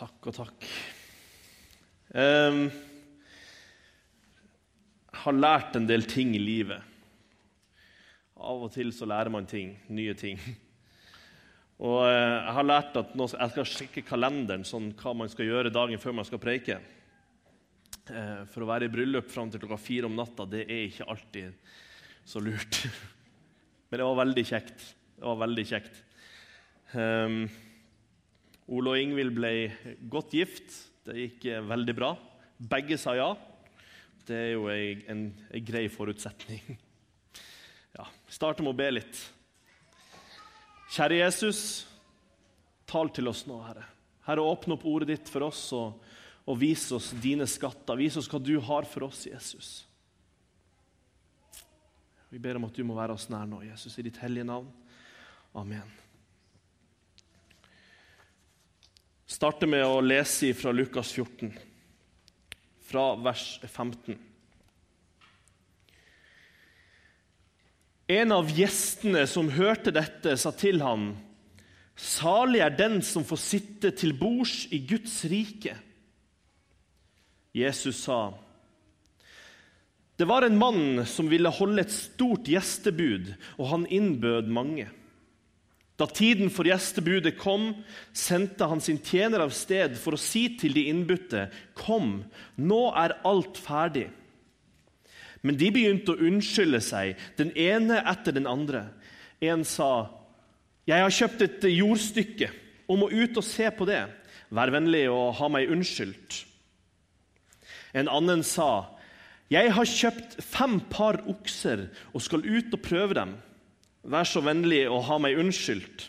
Takk og takk. Jeg har lært en del ting i livet. Av og til så lærer man ting, nye ting. Og eh, jeg har lært at nå, jeg skal sjekke kalenderen, sånn hva man skal gjøre dagen før man skal preike. Eh, for å være i bryllup fram til klokka fire om natta, det er ikke alltid så lurt. Men det var veldig kjekt. Det var veldig kjekt. Um, Ole og Ingvild ble godt gift. Det gikk eh, veldig bra. Begge sa ja. Det er jo en, en grei forutsetning. Ja, Starter med å be litt. Kjære Jesus, tal til oss nå, Herre. Herre, åpne opp ordet ditt for oss og, og vis oss dine skatter. Vis oss hva du har for oss, Jesus. Vi ber om at du må være oss nær nå, Jesus, i ditt hellige navn. Amen. Starter med å lese fra Lukas 14, fra vers 15. En av gjestene som hørte dette, sa til ham, Salig er den som får sitte til bords i Guds rike. Jesus sa, Det var en mann som ville holde et stort gjestebud, og han innbød mange. Da tiden for gjestebudet kom, sendte han sin tjener av sted for å si til de innbudte, 'Kom, nå er alt ferdig.' Men de begynte å unnskylde seg, den ene etter den andre. En sa, 'Jeg har kjøpt et jordstykke og må ut og se på det.' 'Vær vennlig og ha meg unnskyldt.' En annen sa, 'Jeg har kjøpt fem par okser og skal ut og prøve dem.' Vær så vennlig å ha meg unnskyldt.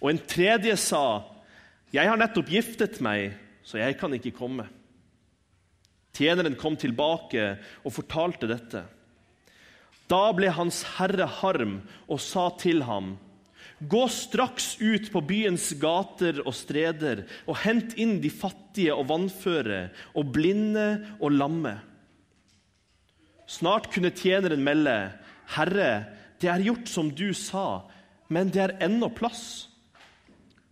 Og en tredje sa, Jeg har nettopp giftet meg, så jeg kan ikke komme. Tjeneren kom tilbake og fortalte dette. Da ble hans herre harm og sa til ham, Gå straks ut på byens gater og streder og hent inn de fattige og vannføre og blinde og lamme. Snart kunne tjeneren melde, Herre, det er gjort som du sa, men det er ennå plass.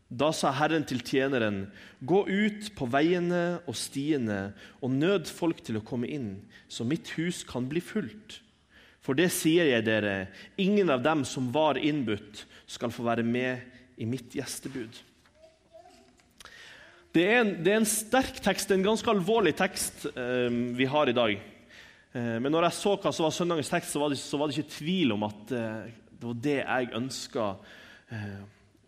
Da sa Herren til tjeneren, gå ut på veiene og stiene og nød folk til å komme inn, så mitt hus kan bli fullt. For det sier jeg dere, ingen av dem som var innbudt, skal få være med i mitt gjestebud. Det er en, det er en sterk tekst, en ganske alvorlig tekst eh, vi har i dag. Eh, men når jeg så hva som var søndagens tekst, så var, det, så var det ikke tvil om at eh, det var det jeg ønska eh,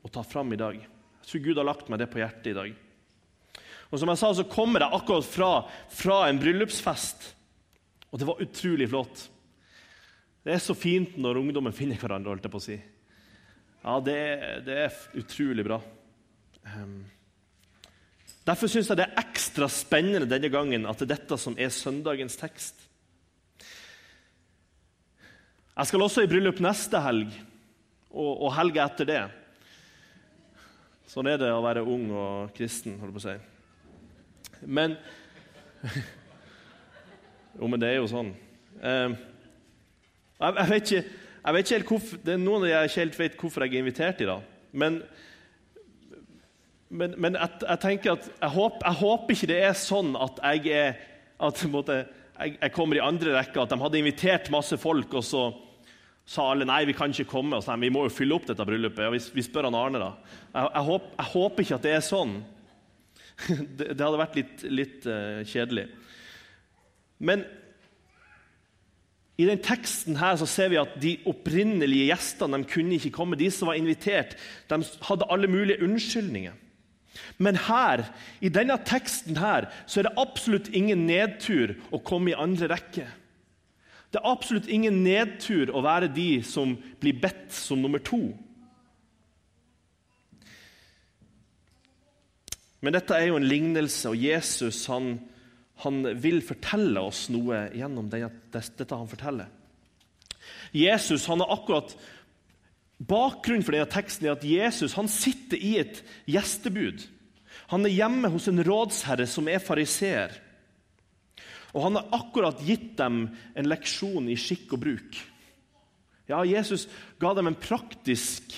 å ta fram i dag. Jeg tror Gud har lagt meg det på hjertet i dag. Og som jeg sa, så kommer jeg akkurat fra, fra en bryllupsfest, og det var utrolig flott. Det er så fint når ungdommen finner hverandre. holdt jeg på å si. Ja, det, det er utrolig bra. Um, derfor syns jeg det er ekstra spennende denne gangen at det er dette som er søndagens tekst. Jeg skal også i bryllup neste helg og, og helga etter det. Sånn er det å være ung og kristen, holdt på å si. Men Jo, men det er jo sånn. Uh, jeg, jeg, vet ikke, jeg, vet ikke, helt hvorfor, Det er noen jeg ikke helt vet hvorfor jeg er invitert i dag. Men, men, men jeg, jeg, tenker at jeg håper, jeg håper, ikke det er sånn at jeg er at måte, jeg, kommer i andre rekke, at de hadde invitert masse folk, og så sa alle nei, vi kan ikke komme. og så, Vi må jo fylle opp dette bryllupet. Og vi, vi spør han Arne, da. Jeg, jeg, håper, jeg, håper ikke at det er sånn. det, det, hadde vært litt, litt uh, kjedelig. Men i den teksten her så ser vi at de opprinnelige gjestene de kunne ikke komme. De som var invitert, de hadde alle mulige unnskyldninger. Men her, i denne teksten her, så er det absolutt ingen nedtur å komme i andre rekke. Det er absolutt ingen nedtur å være de som blir bedt som nummer to. Men dette er jo en lignelse, og Jesus han, han vil fortelle oss noe gjennom dette han forteller. Jesus han har akkurat Bakgrunnen for denne teksten er at Jesus han sitter i et gjestebud. Han er hjemme hos en rådsherre som er fariseer. Og han har akkurat gitt dem en leksjon i skikk og bruk. Ja, Jesus ga dem en praktisk,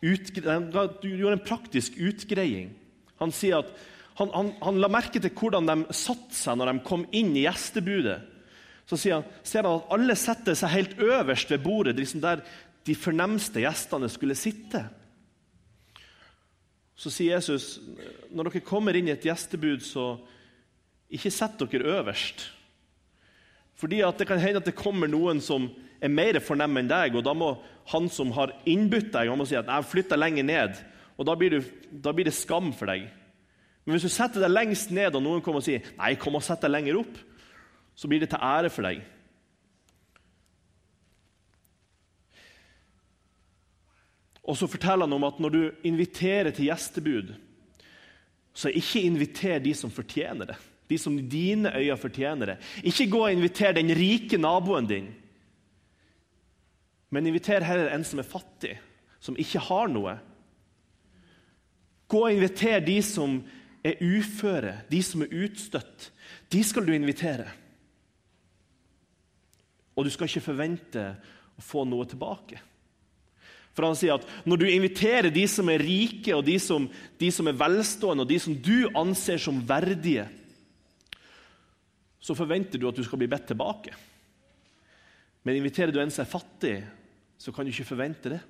utgre gjorde en praktisk utgreiing. Han sier at Han, han, han, la merke til hvordan de satte seg når de kom inn i gjestebudet. Så han, ser han at alle setter seg helt øverst ved bordet, liksom der de fornemste gjestene skulle sitte. Så sier Jesus når dere kommer inn i et gjestebud, så ikke sett dere øverst. Fordi Det kan hende at det kommer noen som er mer fornem enn deg, og da må han som har innbudt deg, han må si at jeg flytter lenger ned. Og da blir, du, da blir, det skam for deg. Men hvis du setter deg lengst ned, og noen kommer og sier nei, kom og sett deg lenger opp, så blir det til ære for deg. Og så forteller han om at når du inviterer til gjestebud, så ikke inviter de som fortjener det. De som dine øyne fortjener det. Ikke gå og inviter den rike naboen din. Men inviter heller en som er fattig, som ikke har noe. Gå og inviter de som er uføre, de som er utstøtt. De skal du invitere. Og du skal ikke forvente å få noe tilbake. For han sier at Når du inviterer de som er rike, og de som, de som er velstående, og de som du anser som verdige, så forventer du at du skal bli bedt tilbake. Men inviterer du en som er fattig, så kan du ikke forvente det.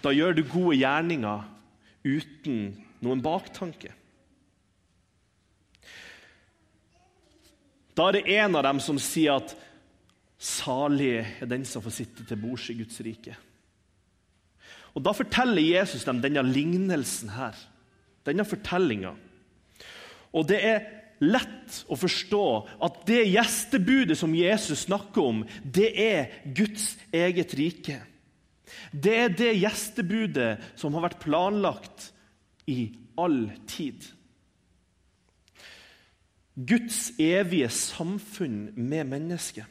Da gjør du gode gjerninger uten noen baktanke. Da er det en av dem som sier at salig er den som får sitte til bords i Guds rike. Og Da forteller Jesus dem denne lignelsen her, denne fortellinga. Og det er lett å forstå at det gjestebudet som Jesus snakker om, det er Guds eget rike. Det er det gjestebudet som har vært planlagt i all tid. Guds evige samfunn med mennesket.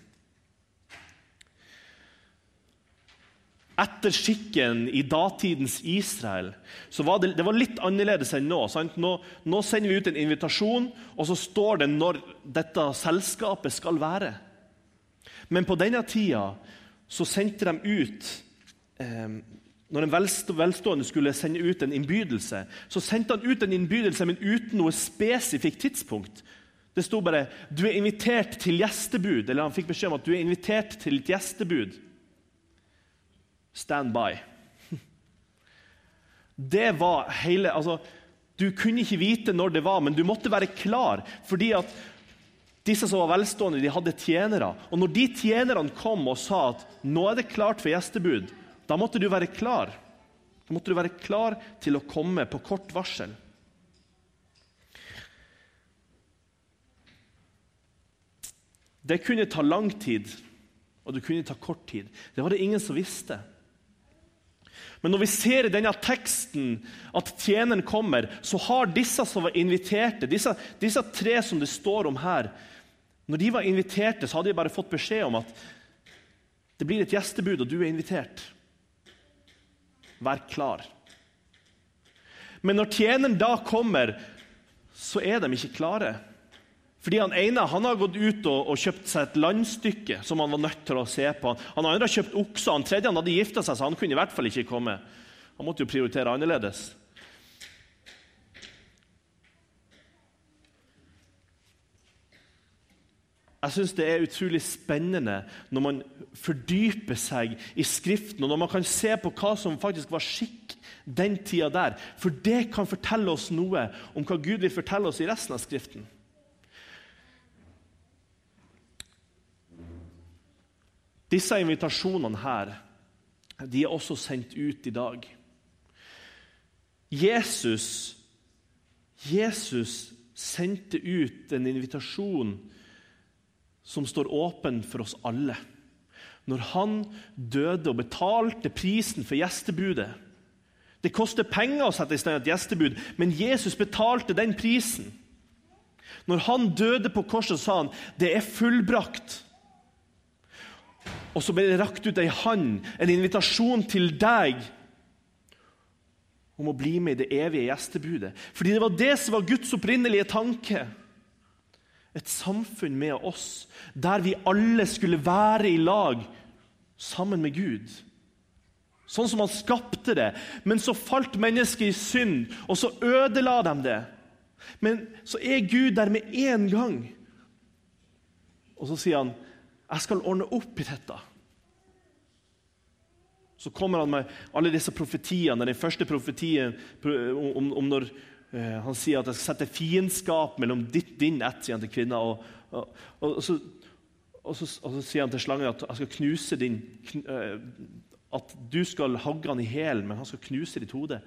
Etter skikken i datidens Israel så var det, det var litt annerledes enn nå, nå, nå. sender vi ut en invitasjon, og så står det når dette selskapet skal være. Men på denne tida så sendte de ut eh, Når en velstående skulle sende ut en innbydelse, så sendte han ut en innbydelse, men uten noe spesifikt tidspunkt. Det sto bare 'Du er invitert til gjestebud', eller han fikk beskjed om at du er invitert til et gjestebud. Stand by. Det var hele altså, Du kunne ikke vite når det var, men du måtte være klar. fordi at disse som var velstående, de hadde tjenere. Og når de tjenerne kom og sa at nå er det klart for gjestebud, da måtte du være klar. Da måtte du være klar til å komme på kort varsel. Det kunne ta lang tid, og det kunne ta kort tid. Det var det ingen som visste. Men når vi ser i denne teksten at tjeneren kommer, så har disse som var inviterte, disse, disse, tre som det står om her Når de var inviterte, så hadde de bare fått beskjed om at det blir et gjestebud, og du er invitert. Vær klar. Men når tjeneren da kommer, så er de ikke klare. Fordi Han ene han har gått ut og, og, kjøpt seg et landstykke som han var nødt til å se på. Han andre har kjøpt okser, han tredje han hadde gifta seg, så han kunne i hvert fall ikke komme. Han måtte jo prioritere annerledes. Jeg syns det er utrolig spennende når man fordyper seg i Skriften, og når man kan se på hva som faktisk var skikk den tida der. For det kan fortelle oss noe om hva Gud vil fortelle oss i resten av Skriften. Disse invitasjonene her de er også sendt ut i dag. Jesus, Jesus sendte ut en invitasjon som står åpen for oss alle. Når han døde og betalte prisen for gjestebudet Det koster penger å sette i stand et gjestebud, men Jesus betalte den prisen. Når han døde på korset, sa han det er fullbrakt. Og så ble det rakt ut ei hand, en invitasjon til deg om å bli med i det evige gjestebudet. Fordi det var det som var Guds opprinnelige tanke. Et samfunn med oss, der vi alle skulle være i lag sammen med Gud. Sånn som han skapte det. Men så falt mennesket i synd, og så ødela de det. Men så er Gud der med en gang. Og så sier han, 'Jeg skal ordne opp i dette'. Så kommer han med alle disse profetiene. Den første profetien om, om når uh, han sier at jeg skal sette fiendskap mellom ditt, din ett, sier han til kvinna. Og, og, og, og, så, så, sier han til slangen at jeg skal knuse din, uh, at du skal hagge han i hælen, men han skal knuse ditt hode.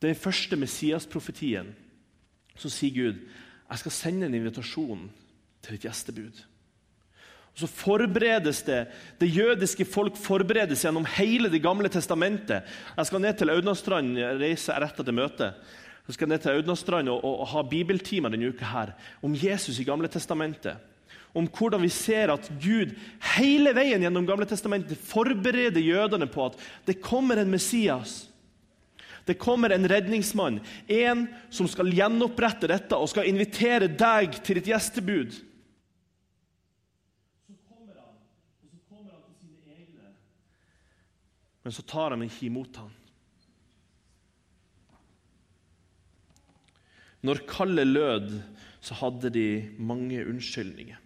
Den første Messias-profetien så sier Gud jeg skal sende en invitasjon til et gjestebud. Og så forberedes det. Det jødiske folk forberedes gjennom hele Det gamle testamentet. Jeg skal ned til Audnastrand, reise rett etter møtet. Jeg skal ned til Audnastrand og, og, og ha bibeltimer denne uka her om Jesus i Gamle testamentet. Om hvordan vi ser at Gud hele veien gjennom Gamle testamentet forbereder jødene på at det kommer en Messias. Det kommer en redningsmann, en som skal gjenopprette dette og skal invitere deg til et gjestebud. Men så tar de ikke imot ham. Når kallet lød, så hadde de mange unnskyldninger.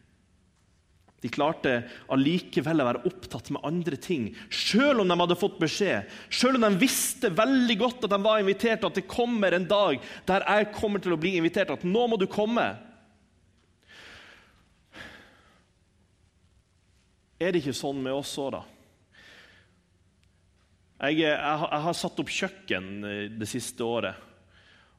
De klarte allikevel å være opptatt med andre ting, selv om de hadde fått beskjed. Selv om de visste veldig godt at de var invitert, at det kommer en dag der jeg kommer til å bli invitert. At nå må du komme. Er det ikke sånn med oss òg, da? Jeg, jeg, jeg, har satt opp kjøkken eh, det siste året.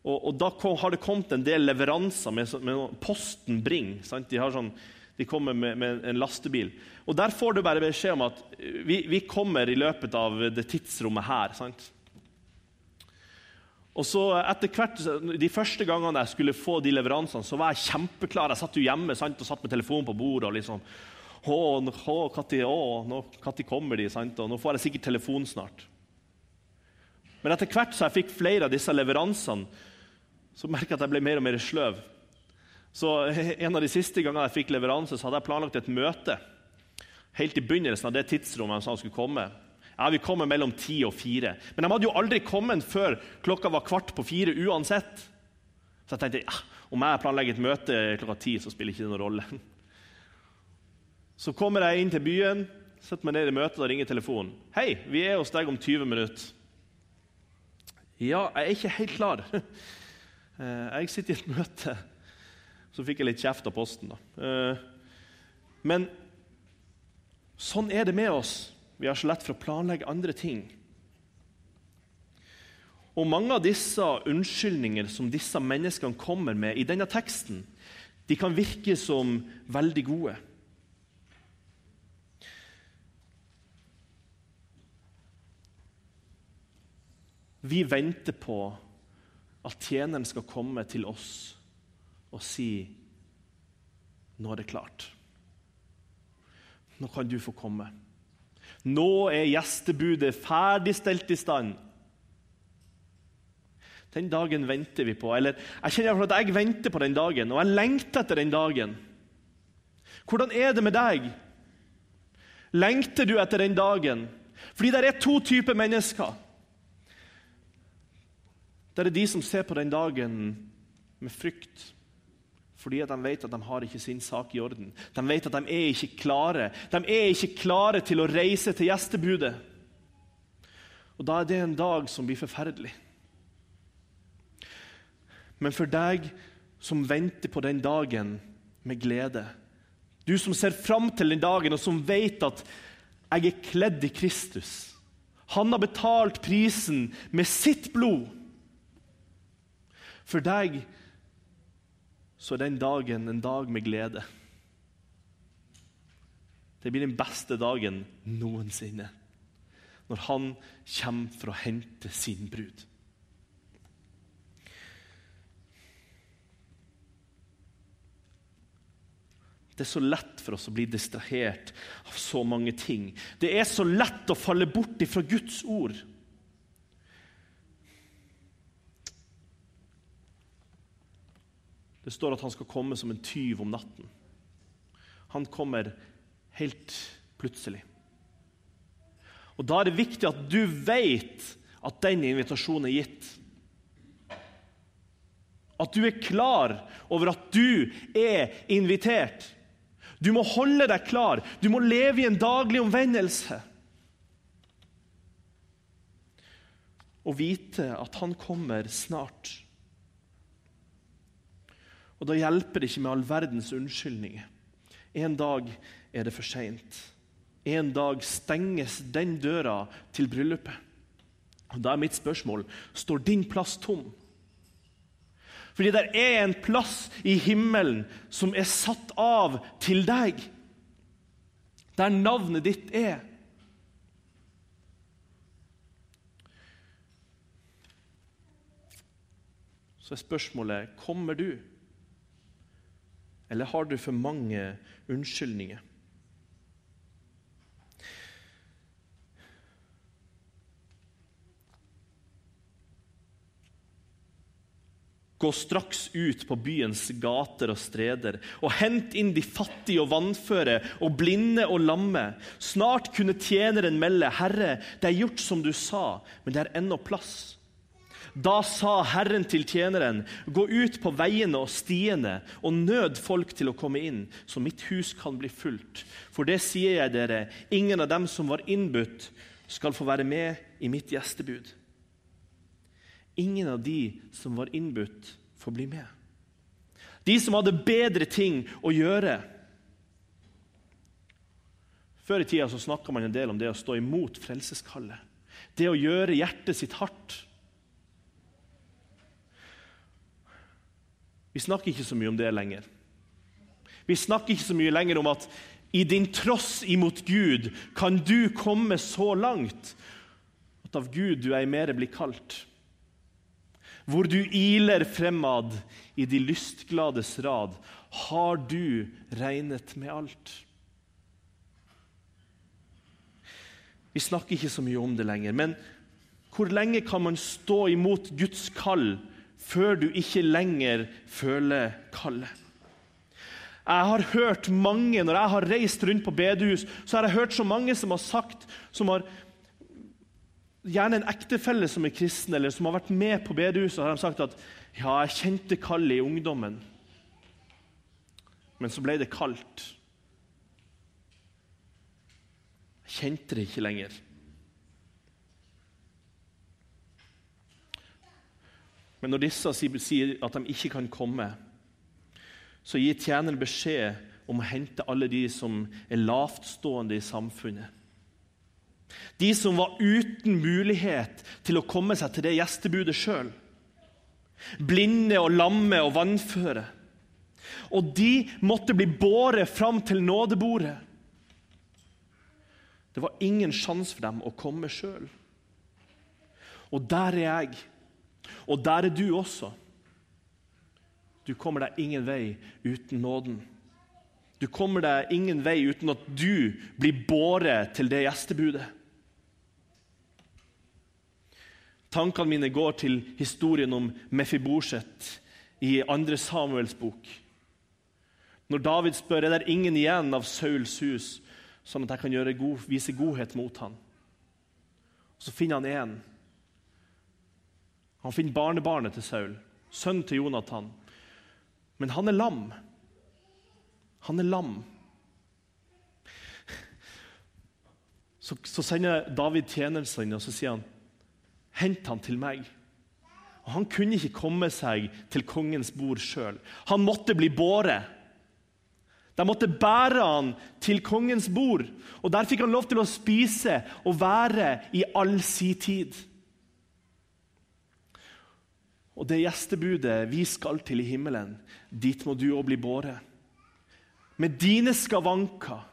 Og, og Da kom, har det kommet en del leveranser med, med Posten Bring. De, sånn, de, kommer med, med, en lastebil. Og Der får du bare beskjed om at eh, vi, vi kommer i løpet av det tidsrommet her. Sant? Og så etter hvert, De første gangene jeg skulle få de leveransene, så var jeg kjempeklar. Jeg satt jo hjemme sant, og satt med telefonen på bordet. og liksom, å, å, Når kommer de? Sant? Og nå får jeg sikkert telefon snart. Men etter hvert så jeg fikk flere av disse leveransene, så merka jeg at jeg ble mer og mer sløv. Så En av de siste gangene jeg fikk leveranse, så hadde jeg planlagt et møte. Helt i begynnelsen av det tidsrommet han sa han skulle komme. Ja, Vi kommer mellom ti og fire. Men de hadde jo aldri kommet før klokka var kvart på fire uansett. Så jeg tenkte ja, om jeg planlegger et møte klokka ti, så spiller ikke det noen rolle. Så kommer jeg inn til byen, setter meg ned i møtet og ringer telefonen. 'Hei, vi er hos deg om 20 minutter.' Ja, jeg er ikke helt klar. Eh, jeg sitter i et møte. Så fikk jeg litt kjeft av Posten. da. Eh, men sånn er det med oss. Vi har så lett for å planlegge andre ting. Og Mange av disse unnskyldninger som disse menneskene kommer med i denne teksten, de kan virke som veldig gode. Vi venter på at tjeneren skal komme til oss og si nå er det klart. Nå kan du få komme. Nå er gjestebudet ferdigstelt i stand. Den dagen venter vi på. Eller jeg kjenner at jeg venter på den dagen, og jeg lengter etter den dagen. Hvordan er det med deg? Lengter du etter den dagen? Fordi det er to typer mennesker. Det er de som ser på den dagen med frykt. Fordi de vet at de har ikke sin sak i orden. De vet at de er ikke klare. De er ikke klare til å reise til gjestebudet. Og Da er det en dag som blir forferdelig. Men for deg som venter på den dagen med glede, du som ser fram til den dagen, og som vet at 'jeg er kledd i Kristus', han har betalt prisen med sitt blod for deg så er den dagen en dag med glede. Det blir den beste dagen noensinne når han kommer for å hente sin brud. Det er så lett for oss å bli distrahert av så mange ting. Det er så lett å falle bort ifra Guds ord. Det står at han skal komme som en tyv om natten. Han kommer helt plutselig. Og Da er det viktig at du vet at den invitasjonen er gitt. At du er klar over at du er invitert. Du må holde deg klar. Du må leve i en daglig omvendelse. Og vite at han kommer snart. Og Da hjelper det ikke med all verdens unnskyldninger. En dag er det for seint. En dag stenges den døra til bryllupet. Og Da er mitt spørsmål står din plass tom. Fordi det er en plass i himmelen som er satt av til deg. Der navnet ditt er. Så er spørsmålet kommer du, eller har du for mange unnskyldninger? Gå straks ut på byens gater og streder, og hent inn de fattige og vannføre og blinde og lamme. Snart kunne tjeneren melde, 'Herre, det er gjort som du sa, men det er ennå plass.' Da sa Herren til tjeneren, 'Gå ut på veiene og stiene og nød folk til å komme inn, så mitt hus kan bli fullt.' For det sier jeg dere, ingen av dem som var innbudt, skal få være med i mitt gjestebud. Ingen av de som var innbudt, får bli med. De som hadde bedre ting å gjøre. Før i tida snakka man en del om det å stå imot frelseskallet. Det å gjøre hjertet sitt hardt. Vi snakker ikke så mye om det lenger. Vi snakker ikke så mye lenger om at i din tross imot Gud kan du komme så langt at av Gud du ei mer blir kalt hvor du iler fremad i de lystglades rad, har du regnet med alt. Vi snakker ikke så mye om det lenger, men hvor lenge kan man stå imot Guds kall før du ikke lenger føler kallet? Jeg har hørt mange, Når jeg har reist rundt på bedehus, så har jeg hørt så mange som har sagt, som har gjerne en ektefelle som er kristen, eller som har vært med på bedehuset, har de sagt at ja, jeg kjente kallet i ungdommen, men så ble det kaldt. Jeg kjente det ikke lenger. Men når disse sier at de ikke kan komme, så gir tjeneren beskjed om å hente alle de som er lavtstående i samfunnet. De som var uten mulighet til å komme seg til det gjestebudet sjøl. Blinde og lamme og vannføre. Og de måtte bli båret fram til nådebordet. Det var ingen sjanse for dem å komme sjøl. Og der er jeg, og der er du også. Du kommer deg ingen vei uten nåden. Du kommer deg ingen vei uten at du blir båret til det gjestebudet. Tankene mine går til historien om Mefiboset i 2. Samuels bok. Når David spør er det ingen igjen av Sauls hus, sånn at jeg kan god, vise godhet mot ham. Så finner han én. Han finner barnebarnet til Saul, sønnen til Jonathan. Men han er lam. Han er lam. Så, så sender David tjeneren og så sier han Hent han til meg. Og Han kunne ikke komme seg til kongens bord sjøl. Han måtte bli båret. De måtte bære han til kongens bord, og der fikk han lov til å spise og være i all si tid. Og det gjestebudet vi skal til i himmelen, dit må du òg bli båret. Med dine skavanker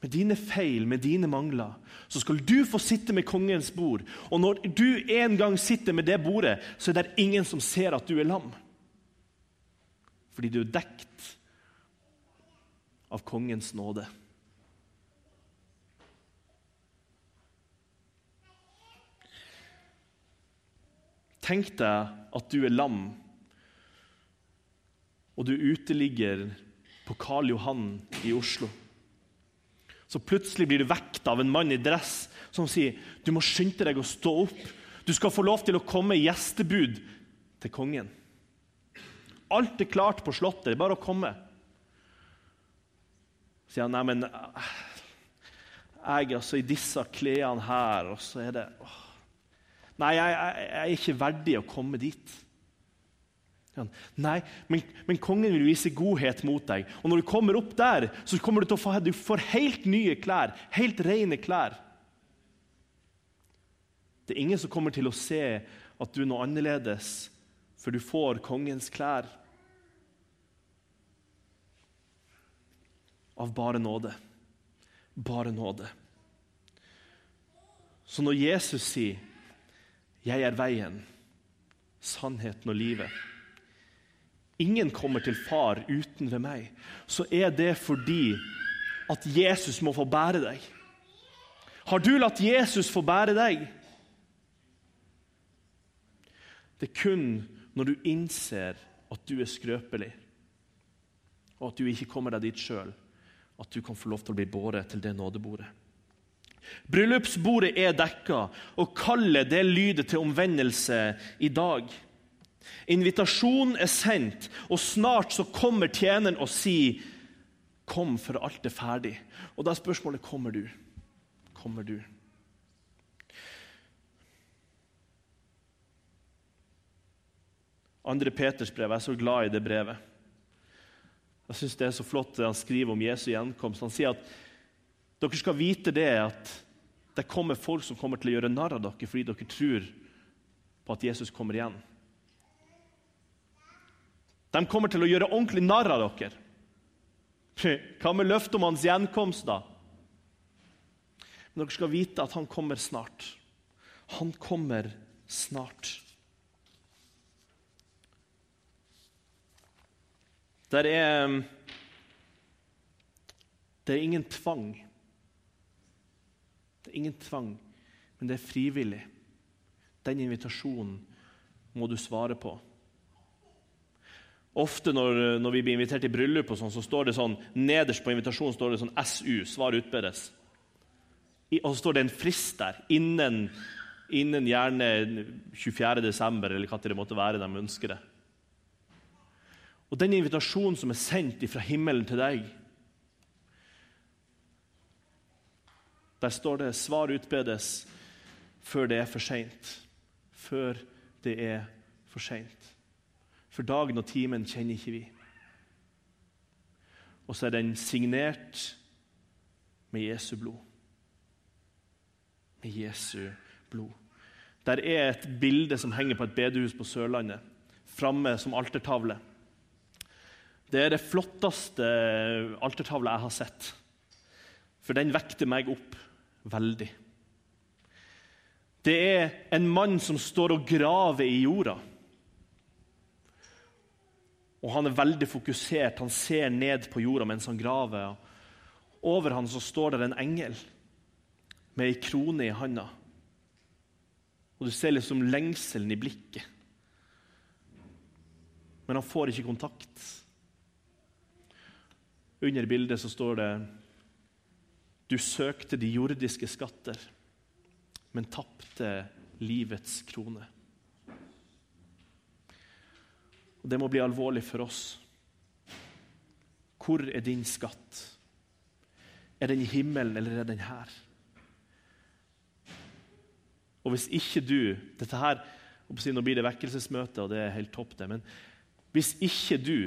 med dine feil, med dine mangler, så skal du få sitte med kongens bord. Og når du en gang sitter med det bordet, så er det ingen som ser at du er lam. Fordi du er dekt av kongens nåde. Tenk deg at du er lam, og du uteligger på Karl Johan i Oslo. Så plutselig blir du vekt av en mann i dress som sier du må skynde deg å stå opp. Du skal få lov til å komme i gjestebud til kongen. Alt er klart på slottet, det er bare å komme. Så sier han nei, men jeg altså i disse klærne her, og så er det åh. Nei, jeg, jeg, jeg, er ikke verdig å komme dit. Nei, men, men, kongen vil vise godhet mot deg. Og når du kommer opp der, så kommer du til å få du får helt nye klær. Helt rene klær. Det er ingen som kommer til å se at du er noe annerledes, for du får kongens klær. Av bare nåde. Bare nåde. Så når Jesus sier 'Jeg er veien, sannheten og livet' Ingen kommer til far uten ved meg. Så er det fordi at Jesus må få bære deg. Har du latt Jesus få bære deg? Det er kun når du innser at du er skrøpelig, og at du ikke kommer deg dit sjøl, at du kan få lov til å bli båret til det nådebordet. Bryllupsbordet er dekka, og kallet det lyder til omvendelse i dag. Invitasjonen er sendt, og snart så kommer tjeneren og sier 'Kom, for alt er ferdig'. Og da er spørsmålet kommer du. Kommer du? Andre Peters brev, Jeg er så glad i det brevet. Jeg synes Det er så flott det han skriver om Jesu gjenkomst. Han sier at dere skal vite det at det kommer folk som kommer til å gjøre narr av dere fordi dere tror på at Jesus kommer igjen. De kommer til å gjøre ordentlig narr av dere. Hva med løftet om hans gjenkomst, da? Men dere skal vite at han kommer snart. Han kommer snart. Der er Det er ingen tvang. Det er ingen tvang, men det er frivillig. Den invitasjonen må du svare på. Ofte når, når vi blir invitert i bryllup, og sånn, så står det sånn, nederst på invitasjonen står det sånn SU, svar utbedes. Og så står det en frist der, innen, innen gjerne 24. desember, eller hva det måtte være de ønsker det. Og den invitasjonen som er sendt fra himmelen til deg Der står det 'svar utbedes før det er for seint'. Før det er for seint. For dagen og timen kjenner ikke vi. Og så er den signert med Jesu blod. Med Jesu blod. Der er et bilde som henger på et bedehus på Sørlandet, framme som altertavle. Det er det flotteste altertavla jeg har sett. For den vekter meg opp veldig. Det er en mann som står og graver i jorda. Og Han er veldig fokusert. Han ser ned på jorda mens han graver. Over han så står det en engel med ei krone i handa. Og Du ser liksom lengselen i blikket. Men han får ikke kontakt. Under bildet så står det Du søkte de jordiske skatter, men tapte livets krone. Og Det må bli alvorlig for oss. Hvor er din skatt? Er den i himmelen, eller er den her? Og hvis ikke du dette her, Nå blir det vekkelsesmøte, og det er helt topp, det. Men hvis ikke du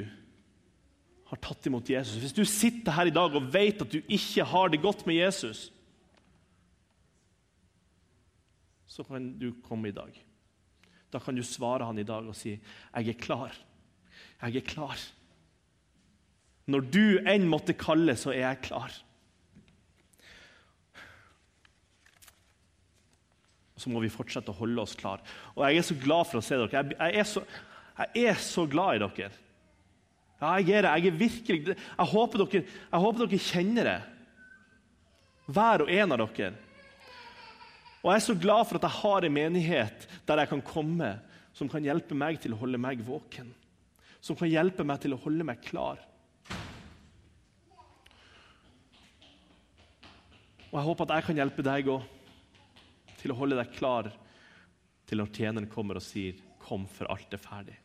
har tatt imot Jesus. Hvis du sitter her i dag og vet at du ikke har det godt med Jesus, så kan du komme i dag. Da kan du svare han i dag og si, 'Jeg er klar. Jeg er klar.' Når du enn måtte kalle, så er jeg klar. Så må vi fortsette å holde oss klar. Og Jeg er så glad for å se dere. Jeg, er, så, jeg er så glad i dere. Ja, jeg er det. Jeg er virkelig Jeg håper dere, jeg håper dere kjenner det. Hver og en av dere. Og jeg er så glad for at jeg har en menighet der jeg kan komme, som kan hjelpe meg til å holde meg våken. Som kan hjelpe meg til å holde meg klar. Og jeg håper at jeg kan hjelpe deg òg til å holde deg klar til når tjeneren kommer og sier kom, for alt er ferdig.